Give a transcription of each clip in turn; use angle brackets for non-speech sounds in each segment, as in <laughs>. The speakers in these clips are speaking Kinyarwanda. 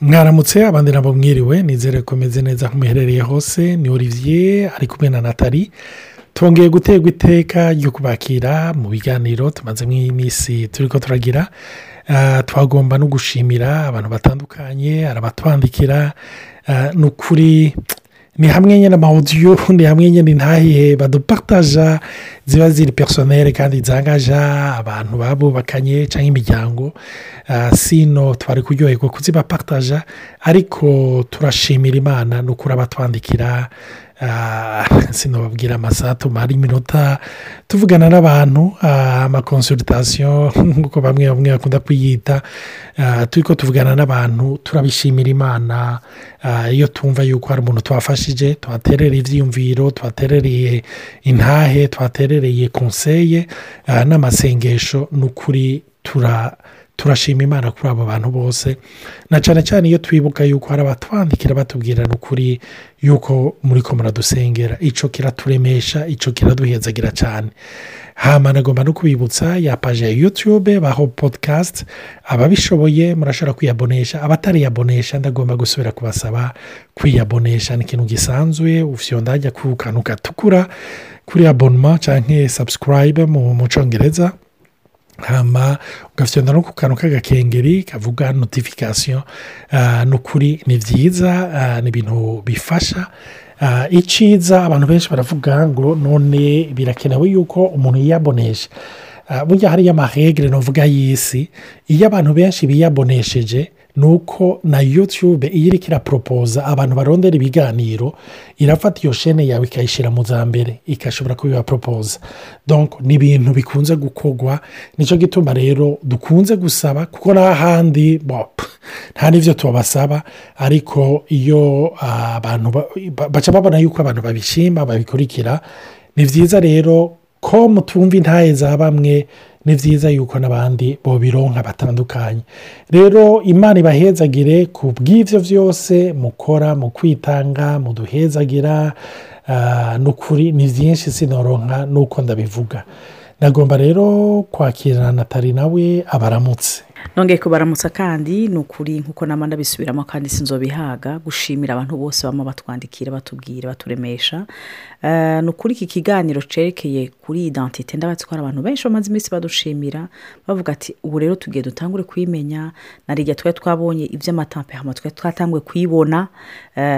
mwaramutse abandi nabo mwiriwe nizere ko meze neza aho muherereye hose ni olivier ari kumwe na natali twongeye guterwa iteka ryo kubakira mu biganiro tumazemo iminsi turi ko turagira. Twagomba no gushimira abantu batandukanye hari abatwandikira ni ukuri <laughs> ni hamwe nyine amawudiyo ni hamwe nyine intahiye badupataja ziba ziri personere kandi zangaja abantu babubakanye cyangwa imiryango. Sino twari kuryoherwa kuzibapataja ariko turashimira imana ni ukuri abatwandikira sinababwira amasaha tumara iminota tuvugana n'abantu amakonsulitasiyo <laughs> nk'uko bamwe bamwe bakunda kuyita turi ko tuvugana n'abantu turabishimira imana iyo tumva yuko hari umuntu twafashije tuhaterereye ibyiyumviro tuhaterereye intahe tuhaterereye konseye n'amasengesho ni ukuri tura turashima imana kuri abo bantu bose. Na cyane cyane iyo twibuka yuko hari abatwandikira batubwira ukuri yuko muri ko muradusengera. Icyo kiraturemesha icyo kiraduhezagira cyane. Hama nagomba no kubibutsa ya paje ya yutube baho podikasti ababishoboye murashobora kwiyabonesha abatariyabonesha ndagomba gusubira kubasaba kwiyabonesha ni ikintu gisanzwe ufite ku kantu gatukura kuri abonoma cyangwa sabusikarayibe mu cyongereza hama ugafite no ku kantu k'agakengeri kavuga notifikasiyo ni ukuri ni byiza ni ibintu bifasha. Iciza abantu benshi baravuga ngo none birakenewe yuko umuntu yiyabonesha. Burya hariyo amahegere navuga y'isi. Iyo abantu benshi biyabonesheje ni uko na yutube iyo iri kiraporopoza abantu barondera ibiganiro irafata iyo shene yawe ikayishyira mu za mbere igashobora kubibaporopoza ni ibintu bikunze gukorwa ni cyo gituma rero dukunze gusaba kuko n'ahandi nta n'ibyo tubasaba ariko iyo abantu baca babona yuko abantu babishima babikurikira ni byiza rero ko mutumva intahe za bamwe ni byiza yuko n'abandi bobironka batandukanye. Rero imana ibahezagire ku bw'ibyo byose mukora mu kwitanga muduhezagira n'ukuri ni byinshi sinoronka nuko ndabivuga. Nagomba rero kwakira natali nawe abaramutse. Nongeye kubaramutsa kandi ni ukuri nk'uko nama ndabisubiramo kandi sinzobihaga gushimira abantu bose baba batwandikira batubwira baturemesha ni ukuri iki kiganiro cyerekeye kuri idantite ndabatwara abantu benshi bamaze iminsi badushimira bavuga ati ubu rero tugiye dutangure kuyimenya narijya twari twabonye iby'amatampehama twari twatanguye kuyibona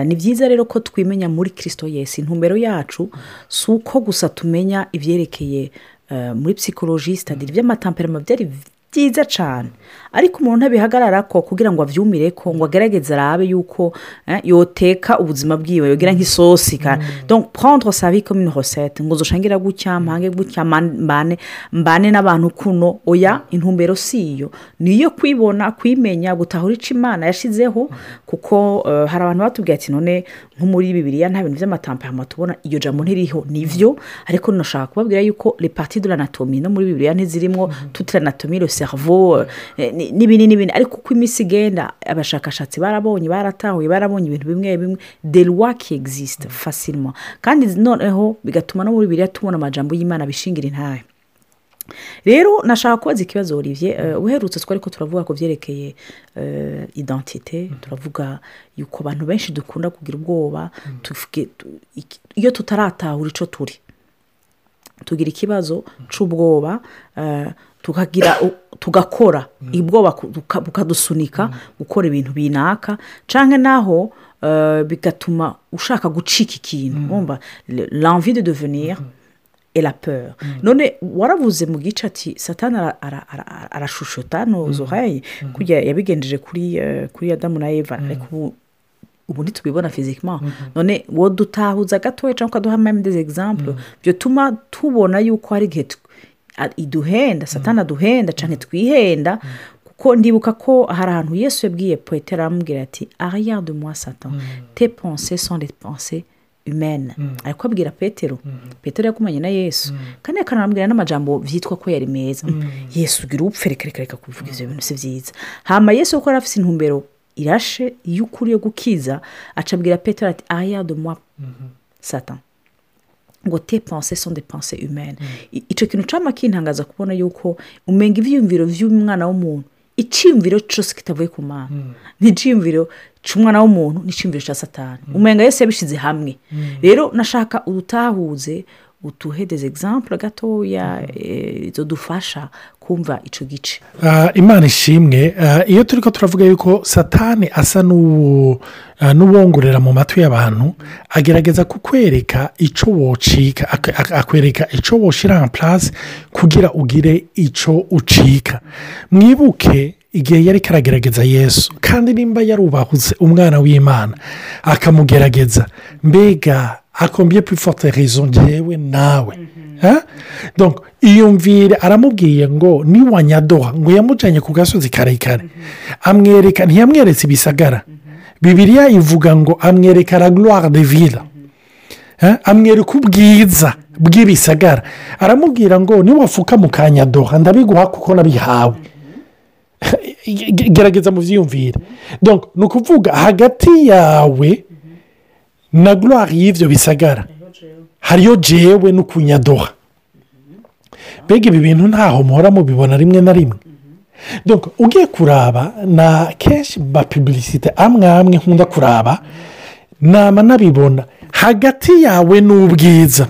ni byiza rero ko twimenya muri kirisito yesi intumbero yacu si uko gusa tumenya ibyerekeye muri psikoloji sitadire iby'amatampehama byari byiza cyane ariko umuntu ntabihagarara ko kugira ngo abyumire ko ngo agerageze arabe yuko yoteka ubuzima bwiwe yogira nk'isosi donc prendre sa vie comme une recette. Ngo zushangira gutya mpange gutya mbane mbane n'abantu kuno. Oya intumbero si iyo. Niyo kwibona kwimenya gutahura icyo imana yashyizeho kuko hari abantu batubwiye ati none nko muri bibiriya nta bintu by'amatampehama tubona iyo jambo ntiriho. Nibyo ariko nashaka kubabwira yuko repati de l'anatomi no muri bibiriya ntizirimo toute l'anatomi le cerveau n'ibindi n'ibindi ariko uko iminsi igenda abashakashatsi barabonye baratahuye barabonye ibintu bimwe bimwe. De loi qui existe facilement. Kandi noneho bigatuma no muri biriya tubona amajambo y'imana bishingira intahe. Rero nashaka kubaza ikibazo olivier uherutse twari ko turavuga ku byerekeye idantite turavuga yuko abantu benshi dukunda kugira ubwoba iyo tutaratahura icyo turi tugira ikibazo cy'ubwoba tukagira tugakora. Ubwoba bukadusunika gukora ibintu binaka cyangwa naho bigatuma ushaka gucika ikintu. Wumva l'envie de devenir et la peur. None waravuze mu gice ati satana arashushota ntuzuhaye kujya yabigenjeje kuri kuri adamu na eva. Ariko ubu ntitubibona fizikima none wowe dutahuza gatoya cyangwa ukaduha amahembe egizample bituma tubona yuko hari igihe iduhenda satana aduhenda cyane twihenda kuko ndibuka ko hari ahantu yesu yabwiye poetera aramubwira ati ariya de moi satan. Te pense son de pense humene ariko abwira petero. Petero yakumanye na yesu. Kandi akanamubwira n'amajambo byitwa ko yari meza. Yesu ugira upfe reka reka reka kubivuga ibyo bintu si byiza hama yesu kuko yari afite intumbero irashe iyo ukuriye gukiza acabwira petero ati ariya de moi satan. Ngo te pense son de pense humene icyo kintu cyama kintangaza kubona yuko umenga ibyiyumviro by'umwana w'umuntu icyiyumviro cyose kitavuye ku mana. Ni icyiyumviro cy'umwana w'umuntu n'icyiyumviro cya satani. Umenga yose yabishyize hamwe. Rero nashaka udutahuze utuhedeze egisampure gatoya eh, zodufasha kumva icyo gice imana ishimwe iyo turi ko turavuga yuko satani asa n'uwo- n'uwongorera mu matwi y'abantu agerageza kukwereka icyo wocika ak- ak- akwereka icyo woshyira en place kugira ugire icyo ucika mwibuke igihe yari karagerageza yesu kandi nimba yarubahutse umwana w'imana akamugerageza mbega akombye plus forte raison njyewe nawe Hein? Donc, iyumvire aramubwiye ngo niwanyadoha ngo yamujyanye ku gasozi karekare. Amwereka ntiyamweretse ibisagara bibiriya ivuga ngo amwereka la gloire de ville. Hein? amwereka ubwiza bw'ibisagara. Aramubwira ngo niwafuka mu kanyadoha ndabiguha kuko nabihawe. <laughs> Gerageza mu byiyumvire ni ukuvuga hagati yawe na gloire y'ibyo bisagara hariyo jewe no kunyadoha mbega ibi bintu ntaho muhora mubibona rimwe na rimwe. Ugiye kuraba na kenshi mu mapibulisite amwe amwe nkunda kuraba nama nabibona. Hagati yawe n'ubwiza.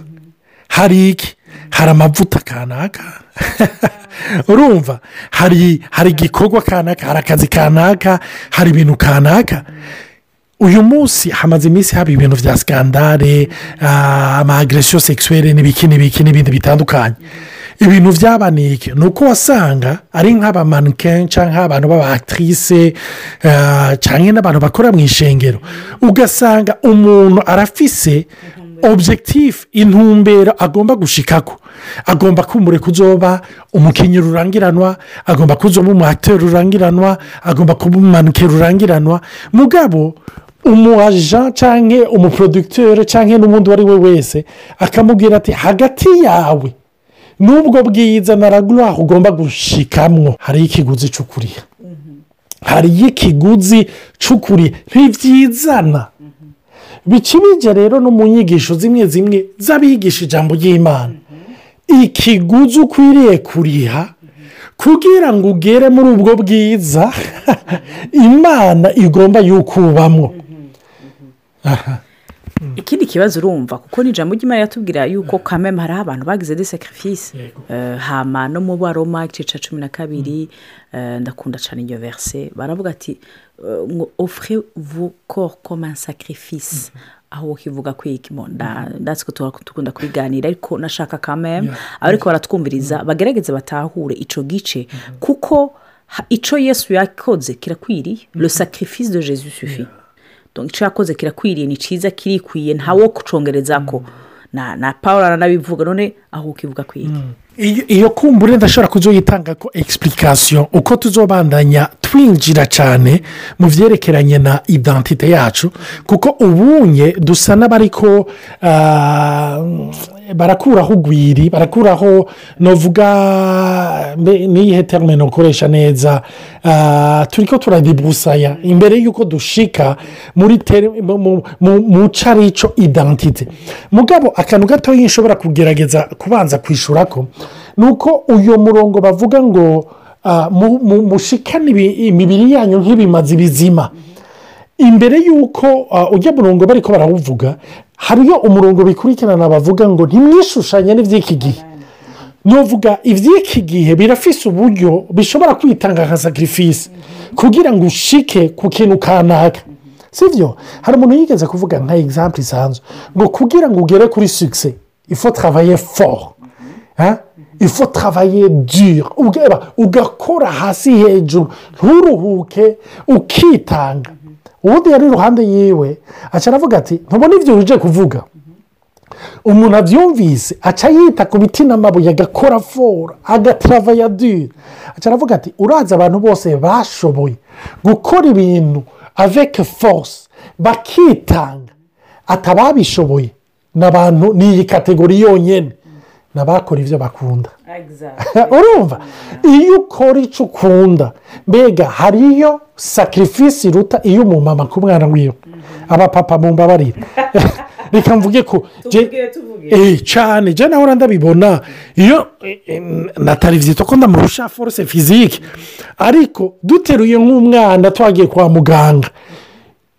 Hari iki? Hari amavuta kanaka <laughs> urumva? Hari igikorwa kanaka hari akazi kanaka hari ibintu kanaka uyu munsi hamaze iminsi haba ibintu bya sikandare amagresiyo sekisuwere n'ibiki n'ibiki n'ibindi bitandukanye. Ibintu byabaniye iki ni uko wasanga ari nk'abamanike cyangwa nk'abantu b'abakirise cyangwa n'abantu bakora mu ishengero ugasanga umuntu arafise objectif intumbero agomba gushikako. Agomba kumure kuzoba umukinnyi rurangiranwa agomba kuzoba umu acteur rurangiranwa agomba kuba umumanike rurangiranwa. Mugabo umu aja cyangwa umuproducteur cyangwa n'undi uwo ari we wese akamubwira ati hagati yawe. N'ubwo bwiza na ragura ugomba gushikamwo. Hariyo ikiguzi cy'ukuriya hariyo ikiguzi cy'ukuriya ntibyizana bikibije rero no mu nyigisho zimwe zimwe z'abigisha ijambo ry'imana. Ikiguzi ukwiriye kuriha kugira ngo ugere muri ubwo bwiza <laughs> imana igomba yukubamwo <laughs> ikindi kibazo urumva kuko ni ijambo ry'imana yatubwira yuko kameme hariho abantu bagize de sacrifice. Hama no mu baroma igice cya cumi na kabiri eh, ndakunda cyane iyo verse baravuga ati eh, ngo ofure vu corps comme un sacrifice. Aho kivuga kwikimo ndatse dukunda kubiganira ariko nashaka kameme ariko baratwumviriza bagerageze batahure icyo gice kuko ha- icyo yesu yakoze kirakwiriye. Le sacrifice de jesus suffit Donc, icyo yakoze kirakwiriye ni cyiza kirikwiye ntawo kucongereza ko na paul aranabivuga none aho ukivuga kwiga iyo iyo kumbure ndashobora kuzoyitanga ko egisipurikasiyo uko tuzobandanya twinjira cyane mu byerekeranye na idantite yacu kuko ubunye dusa n'abariko ah, barakuraho ugwiri barakuraho novuga niyihe terime nokoresha neza. Ah, turi ko turadibusaya imbere y'uko dushika muri mu- carico idantite mugabo akantu gatoya nshobora kugerageza kubanza kwishyura ko ni uko uyu murongo bavuga ngo ah, mu- mu- mushikane ibi- imibiri yanyu nk'ibimazi bizima imbere y'uko ah, ujya murongo bari ko barawuvuga hariyo umurongo bikurikirana bavuga ngo ntimwishushanye n'iby'iki gihe. Nuvuga iby'iki gihe birafise uburyo bishobora kwitanga nka sacrifice kugira ngo ushike ku kintu kanaka. Sibyo hari umuntu yigeze kuvuga nka egisample isanzwe ngo kugira ngo ugere kuri sukise ifo travaye Hein? ifo travaye dure ugakora hasi hejuru nturuhuke ukitanga. Ubundi yari iruhande yiwe aca aravuga ati ntubona ibyo uje kuvuga? Umuntu abyumvise aca yita ku biti n'amabuye agakora fora agatarava dure aca aravuga ati uraza abantu bose bashoboye gukora ibintu aveke force bakitanga. Atababishoboye. Ni abantu ni iyi kategori yonyine ni abakora ibyo bakunda <laughs> urumva? Iyo ukora icyo ukunda mbega hariyo sacrifice iruta iyo umumama ku mwana wiwe. Abapapa mu mbabarire. <laughs> Reka mvuge ko Eh, cyane. Jya nawe ndabibona iyo natari byita ko ndamurusha force fizike ariko duteruye nk'umwana twagiye kwa muganga.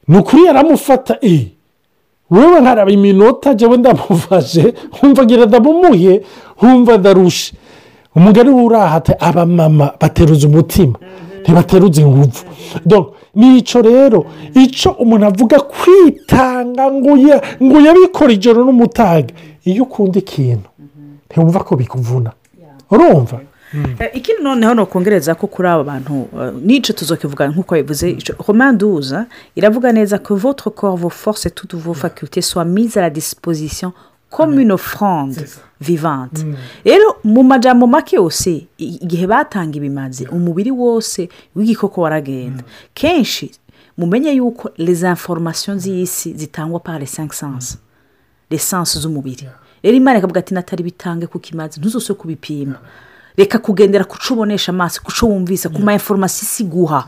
Ni ukuri yaramufata eh, wewe nkaraba iminota jyewe ndamufashe. Wumva ngira ndamumuye wumva ndarushe. Umugani w'urahate abamama bateruza umutima. Ntibateruza ingufu ni cyo rero icyo umuntu avuga kwitanga ngo ya- ngo yabikora ijoro n'umutaga iyo ukunda ikintu ntiwumva ko bikuvuna. Urumva? Eh, ikindi noneho ni ukongereza ko kuri aba bantu eh, n'icyo tuzokivuga nk'uko bivuze romanduza iravuga neza ko toutes vos facultés soient mises à la disposition comme une offrande vivante. Rero mu majambo make yose igihe batanga ibimazi umubiri wose w'igikoko waragenda. Kenshi mumenye yuko les informations z'isi zitangwa par les cinq sens. Lesansi z'umubiri. Rero imana ikavuga ati natari bitange kuko imaze. Ntuzose kubipima reka kugendera ku cyo ubonesha amaso ku cyo wumvise ku ma inforomasi isi iguha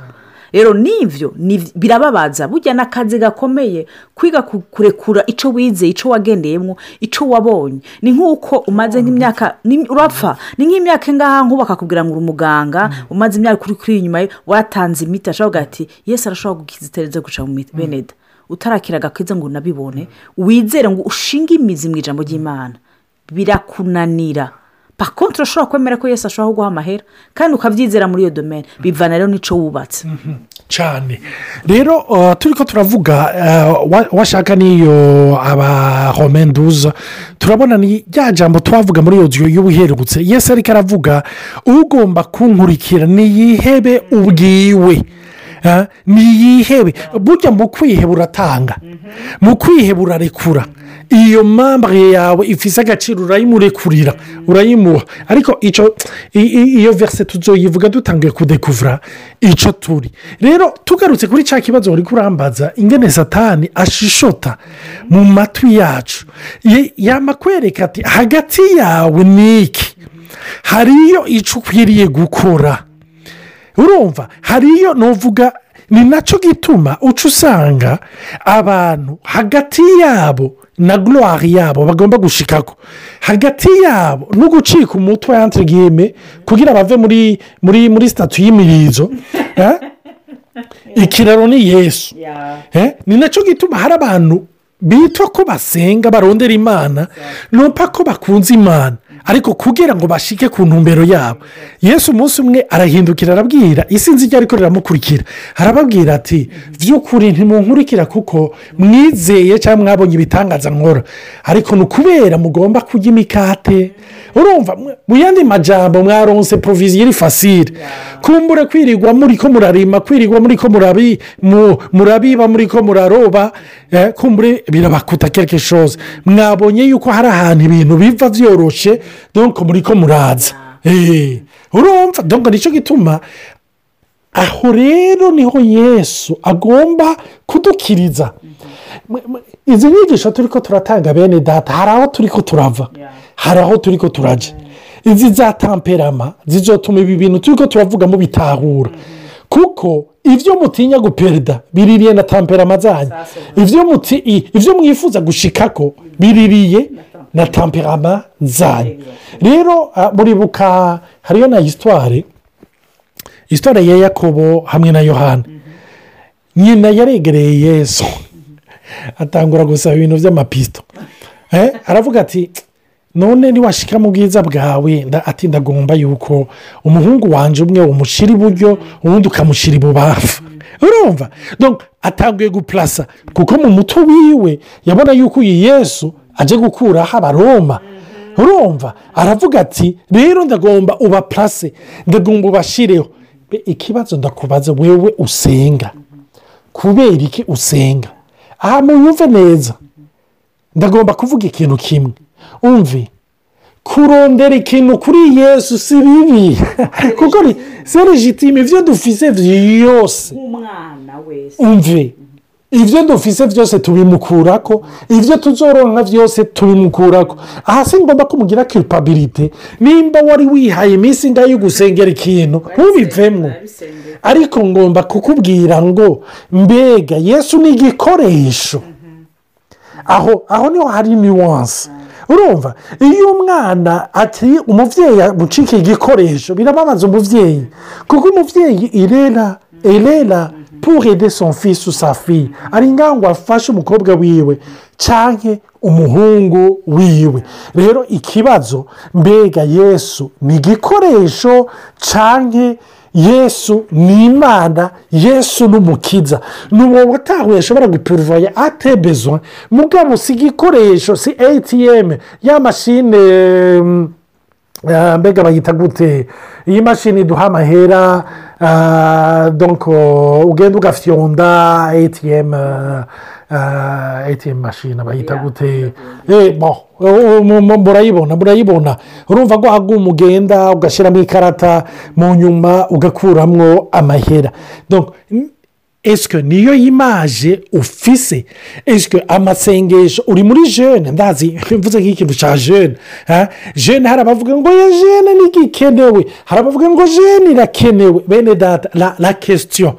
rero n'ibyo ni- birababaza. Burya n'akazi gakomeye kwiga ku- kurekura icyo wize icyo wagendeyemo icyo wabonye. Ni nk'uko umaze nk'imyaka urapfa ni nk'imyaka ingaha nk'ubu bakakubwira ngo uri umuganga umaze imyaka uri kuri inyuma ye watanze imiti ashobora ati yesi arashobora gukiza guca mu beneda utarakira agakiza ngo unabibone wizere ngo ushinge imizi mu ijambo ry'imana. Birakunanira. Pakonti urashobora kwemera ko yesi ashobora kuguha amahera. Kandi ukabyizera muri iyo domene bivana rero n'icyo wubatse. Cyane. Rero uh, turi ko turavuga uh, wa- washaka n'iyo abahomenduza turabona ni rya jambo twavuga muri iyo nzu y'ubuherutse. Yesi ariko aravuga ugomba kunkurikira niyihebe ubwiwe. Ah, niyihebe. Burya mu kwiheba uratanga. Mu kwiheba urarekura. Iyo mambure yawe ifite agaciro urayimurekurira urayimuha. Ariko iyo verise tuzoyivuga dutangiye kudekuvura icyo turi. Rero tugarutse kuri cya kibazo uri kurambaza ingene satani ashishota mu matwi yacu. Ye- yama kwereka ati hagati yawe n'iki? Hariyo icyo ukwiriye gukora. Urumva hariyo nuvuga ni na cyo gituma uca usanga abantu hagati yabo na gloire yabo bagomba gushikako. Hagati yabo no gucika umutwe yantegeme kugira bave muri muri muri sitatu y'imirizo <laughs> eh? ikiraro ni yesu. Eh, ni na cyo gituma hari abantu bitwa ko basenga barondera imana nupa ko bakunze imana. Ariko kugira ngo bashike ku ntumbero yabo. Yesu umunsi umwe arahindukira arabwira isi nzi ijya ariko arababwira ati by'ukuri ntimunkurikira kuko mwizeye cyangwa mwabonye ibitangaza nkora ariko ni ukubera mugomba kurya imikate. Urumva mu- yandi majambo mwaronse poroviziyo iri fasire. Kumbure kwirirwa muri ko murarima kwirirwa muri ko murabi mu- murabiba muri ko muraroba. Eh, kumbure birabakuta quelque chose. Mwabonye yuko hari ahantu ibintu biva byoroshye donc muri ko muraza Eh, urumva? Donc ni cyo gituma aho rero ni ho yesu agomba kudukiriza. M- m- izi nyigisho turi ko turatanga bene data hari aho turi ko turava. Hari aho turi ko turajya izi za tamperama zizotuma ibi bintu turi ko turavugamo bitahura. Kuko ibyo mutinya guperida biririye na tamperama zanyu. Ibyo mwifuza gushikako biririye. Na tamperama zanyu rero ah, muribuka hariyo na histoire. Histoire ya yakobo hamwe na yohana. Nyina yaregereye yesu. Atangura gusaba ibintu by'amapisito Eh, aravuga ati none niwashika mu bwiza bwawe. Ati ndagomba yuko umuhungu wanjye umwe umushyira iburyo ubundi ukamushyira ibubafu urumva? Atanguye gupurasa kuko mu mutwe wiwe yabona yuko uyu yesu aje gukuraho abaroma urumva? Aravuga ati rero ndagomba ubapurase ndagomba ubashyireho Be- ikibazo ndakubaza wewe usenga. Kubera iki usenga? Aha muyumve neza. Ndagomba kuvuga ikintu kimwe. Umve kurondera ikintu kuri yesu si bibi. <laughs> Kuko ni seregitime ibyo dufise byose. Umve ibyo dufise byose tubimukurako ibyo tuzoronka byose tubimukurako aha si ngombwa ko mugira kiripabirite nimba wari wihaye iminsi ingahe yo gusengera ikintu ntubivemo ariko ngomba kukubwira ngo mbega yesu ni igikoresho. Aho aho ni ho hari nuwanse urumva iyo umwana ati umubyeyi amucika igikoresho birababaza umubyeyi kuko umubyeyi irera irera purede son fils ou sa fille. Ari ngaho ngo afashe umukobwa wiwe cyangwa umuhungu wiwe. Rero ikibazo mbega yesu ni igikoresho cyangwa yesu ni imana yesu ni umukiza. Ni umuntu utahuye ashobora gupuruvaye atebezwa mugabo si igikoresho si atm ya mashine mbega bayita gute iyi mashini iduha amahera ugenda ugafyonda atm atm mashine bayita gute bon, mu- mu- murayibona murayibona urumva ko haguma ugenda ugashyiramo ikarata mu nyuma ugakuramo amahera esike niyo yimaje ufise esike amasengesho uri muri jene ndazi mvuze nk'ikintu cya jene jene hari abavuga ngo ya jene ntigikenewe hari abavuga ngo jene irakenewe bene data la, la question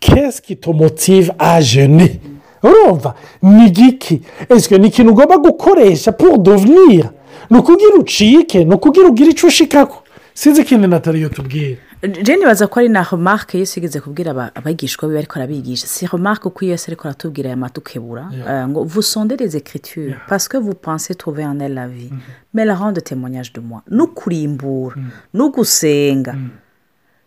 qu'est-ce qui te motive à jeûner? Urumva ni igiki esike ni ikintu ugomba gukoresha pour devenir? Ni ukugira ucike ni ukugira ugire icyo ushikako. Sinzi ikintu nataliyo tubwira. Jene baza ko ari na remarque yose igeze kubwira abigishwa be ariko arabigisha. Si remarque uko yose ariko aratubwira aya matukebura. Euh, ngo vous sondez les écritures parce que vous pensez trouver en elle la vie. Mais la rende témoignage de moi. No kurimbura no gusenga.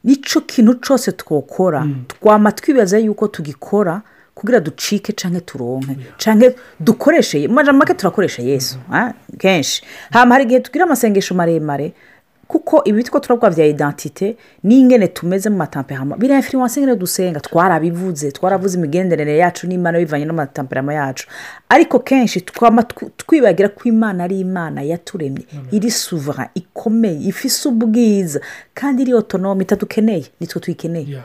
Nicyo kintu cyose twokora twama twibaza yuko tugikora kugira ducike cyangwa turonke cyangwa dukoreshe make turakoresha yesu kenshi. Hari igihe tugira amasengesho maremare kuko ibi two turavuga bya identite n'ingene tumeze mu matamperama biriya influence ingene dusenga twarabivuze twaravuze imigenderanire yacu n'imana bivanye n'amatamperama yacu. Ariko kenshi twibagira ko imana ari imana yaturemye. Iri suvara ikomeye ifise ubwiza kandi iri otonome itadukeneye nitwe tuyikeneye.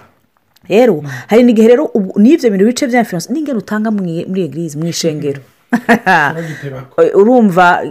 Rero hari n'igihe rero n'ibyo bintu bice bya influence n'ingero utanga muri egirize mu ishengero. <laughs> urumva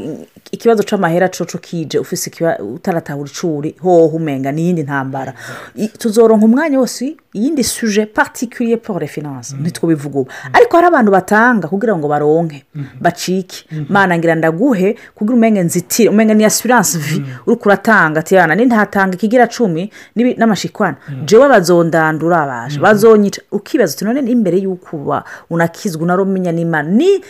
ikibazo cy'amahera coco kije ufise utaratahura icuri hoho umenga n'iyindi ntambara. I- tuzoronka umwanya wose iyindi suje particulier pour les finances. Ntitwubivuga ubu ariko hari abantu batanga kugira ngo baronke bacike. Mana ngira ndaguhe kugira umenge nzitire umenge ni assurance vi uri kuratanga ati yana nintatanga ikigira cumi n'amashikwana. Jewe bazondandura baje bazonyica. Ukibaza uti none imbere y'uko uba unakizwa unarumenya n'imana ni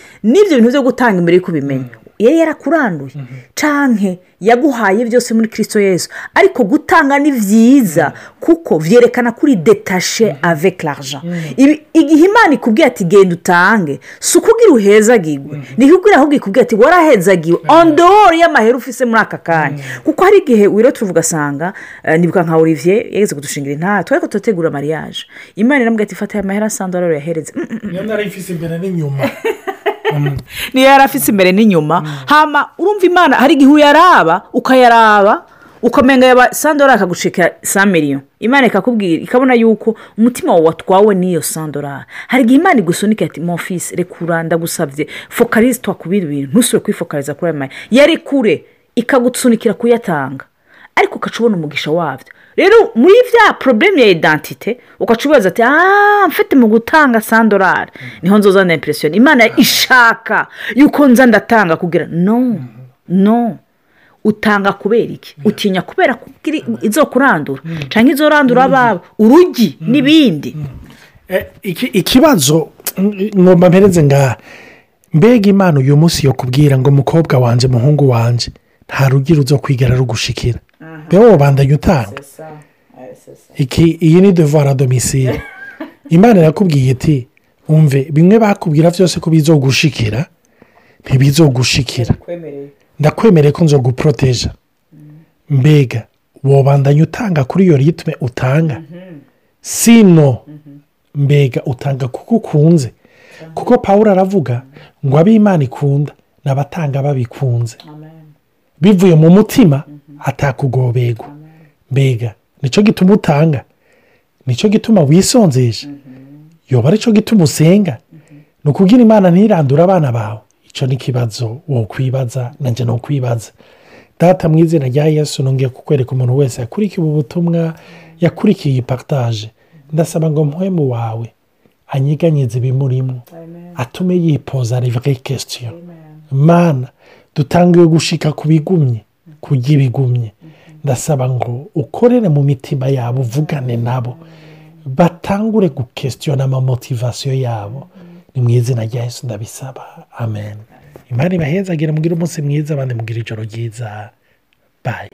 n'ibyo bintu byo gutanga imbere y'uko ubimenya yari yarakuranduye. Canke yaguhaye byose muri kirisito yesu. Ariko gutanga ni byiza kuko byerekana kuri detashe l'argent. Ibi- igihe imana ikubwiye ati genda utange si ukubwira uhezagirwe ni ikubwira ahubwo ikubwira ati warahezagiwe. On dehors y'amahera ufise muri aka kanya. Kuko hari igihe wiro tuvuga ugasanga eh, nibuka nka olivier yageze kudushingira intaha twari ko turategura mariage. Imana iramubwira ati fata aya mahera sandora yahereze. Mm, mm, niyo nari ifise imbere n'inyuma. <laughs> <laughs> niyo yari afite imbere n'inyuma. Hama urumva imana hari igihe uyaraba ukayaraba ukamenga yaba sandora akagucika sa miliyoni imana ikakubwira ikabona yuko umutima wawe watwawe n'iyo sandora. Hari igihe imana igusunika ati mofisi rekura ndagusabye fokalize twakubira ibintu ntusubire kwifokaliza kuri aya mahera yari kure ikagusunikira kuyatanga. Ariko ugaca ubona umugisha wabyo rero muri bya porobemu ya idantite ugaca ubaza ati aaa mfite mu gutanga sandorari ni ho nzozana impresiyoni imana ishaka yuko nza ndatanga kugira no no. Utanga kubera iki? Utinya kubera izo kurandura. Cyangwa izo randura abawe urugi n'ibindi. Eh, iki- ikibazo mm, ngomba mpereze ngaha mbega imana uyu munsi yo kubwira ngo mukobwa wanjye muhungu wanjye nta rugira uzo kwigara rugushikira. Mbega wabandanya utanga iyi ni devoir domisile imana irakubwiye iti umve bimwe bakubwira byose ko bizogushikira ntibizogushikira ndakwemereye ko nzoguporoteja mbega wobandanya utanga kuri iyo ritme utanga. Sino mbega utanga kuko ukunze kuko paul aravuga ngo abe imana ikunda ni abatanga babikunze bivuye mu mutima atakugoberwa mbega ni cyo gituma utanga ni cyo gituma wisonzesha yoba ari cyo gituma usenga. Ni ukubwira imana ntirandure abana bawe. Icyo ni ikibazo wokwibaza nanjye ni ukwibaza data mu izina rya yesu nongeye kukwereka umuntu wese yakurikiye ubu butumwa yakurikiye iyi partage. Ndasaba ngo muhemu wawe anyeganyiza ibimurimo atume yipoza revure kesitiyo mana dutangiye gushika ku bigumye. Kurya ibigumye ndasaba ngo ukorere mu mitima yabo uvugane nabo. Batangure gukesitiyona amamotivasiyo yabo. Ni mu izina rya Yesu ndabisaba. Amen. Imana ibahezagire mugire umunsi mwiza abandi mugire ijoro ryiza. Bayi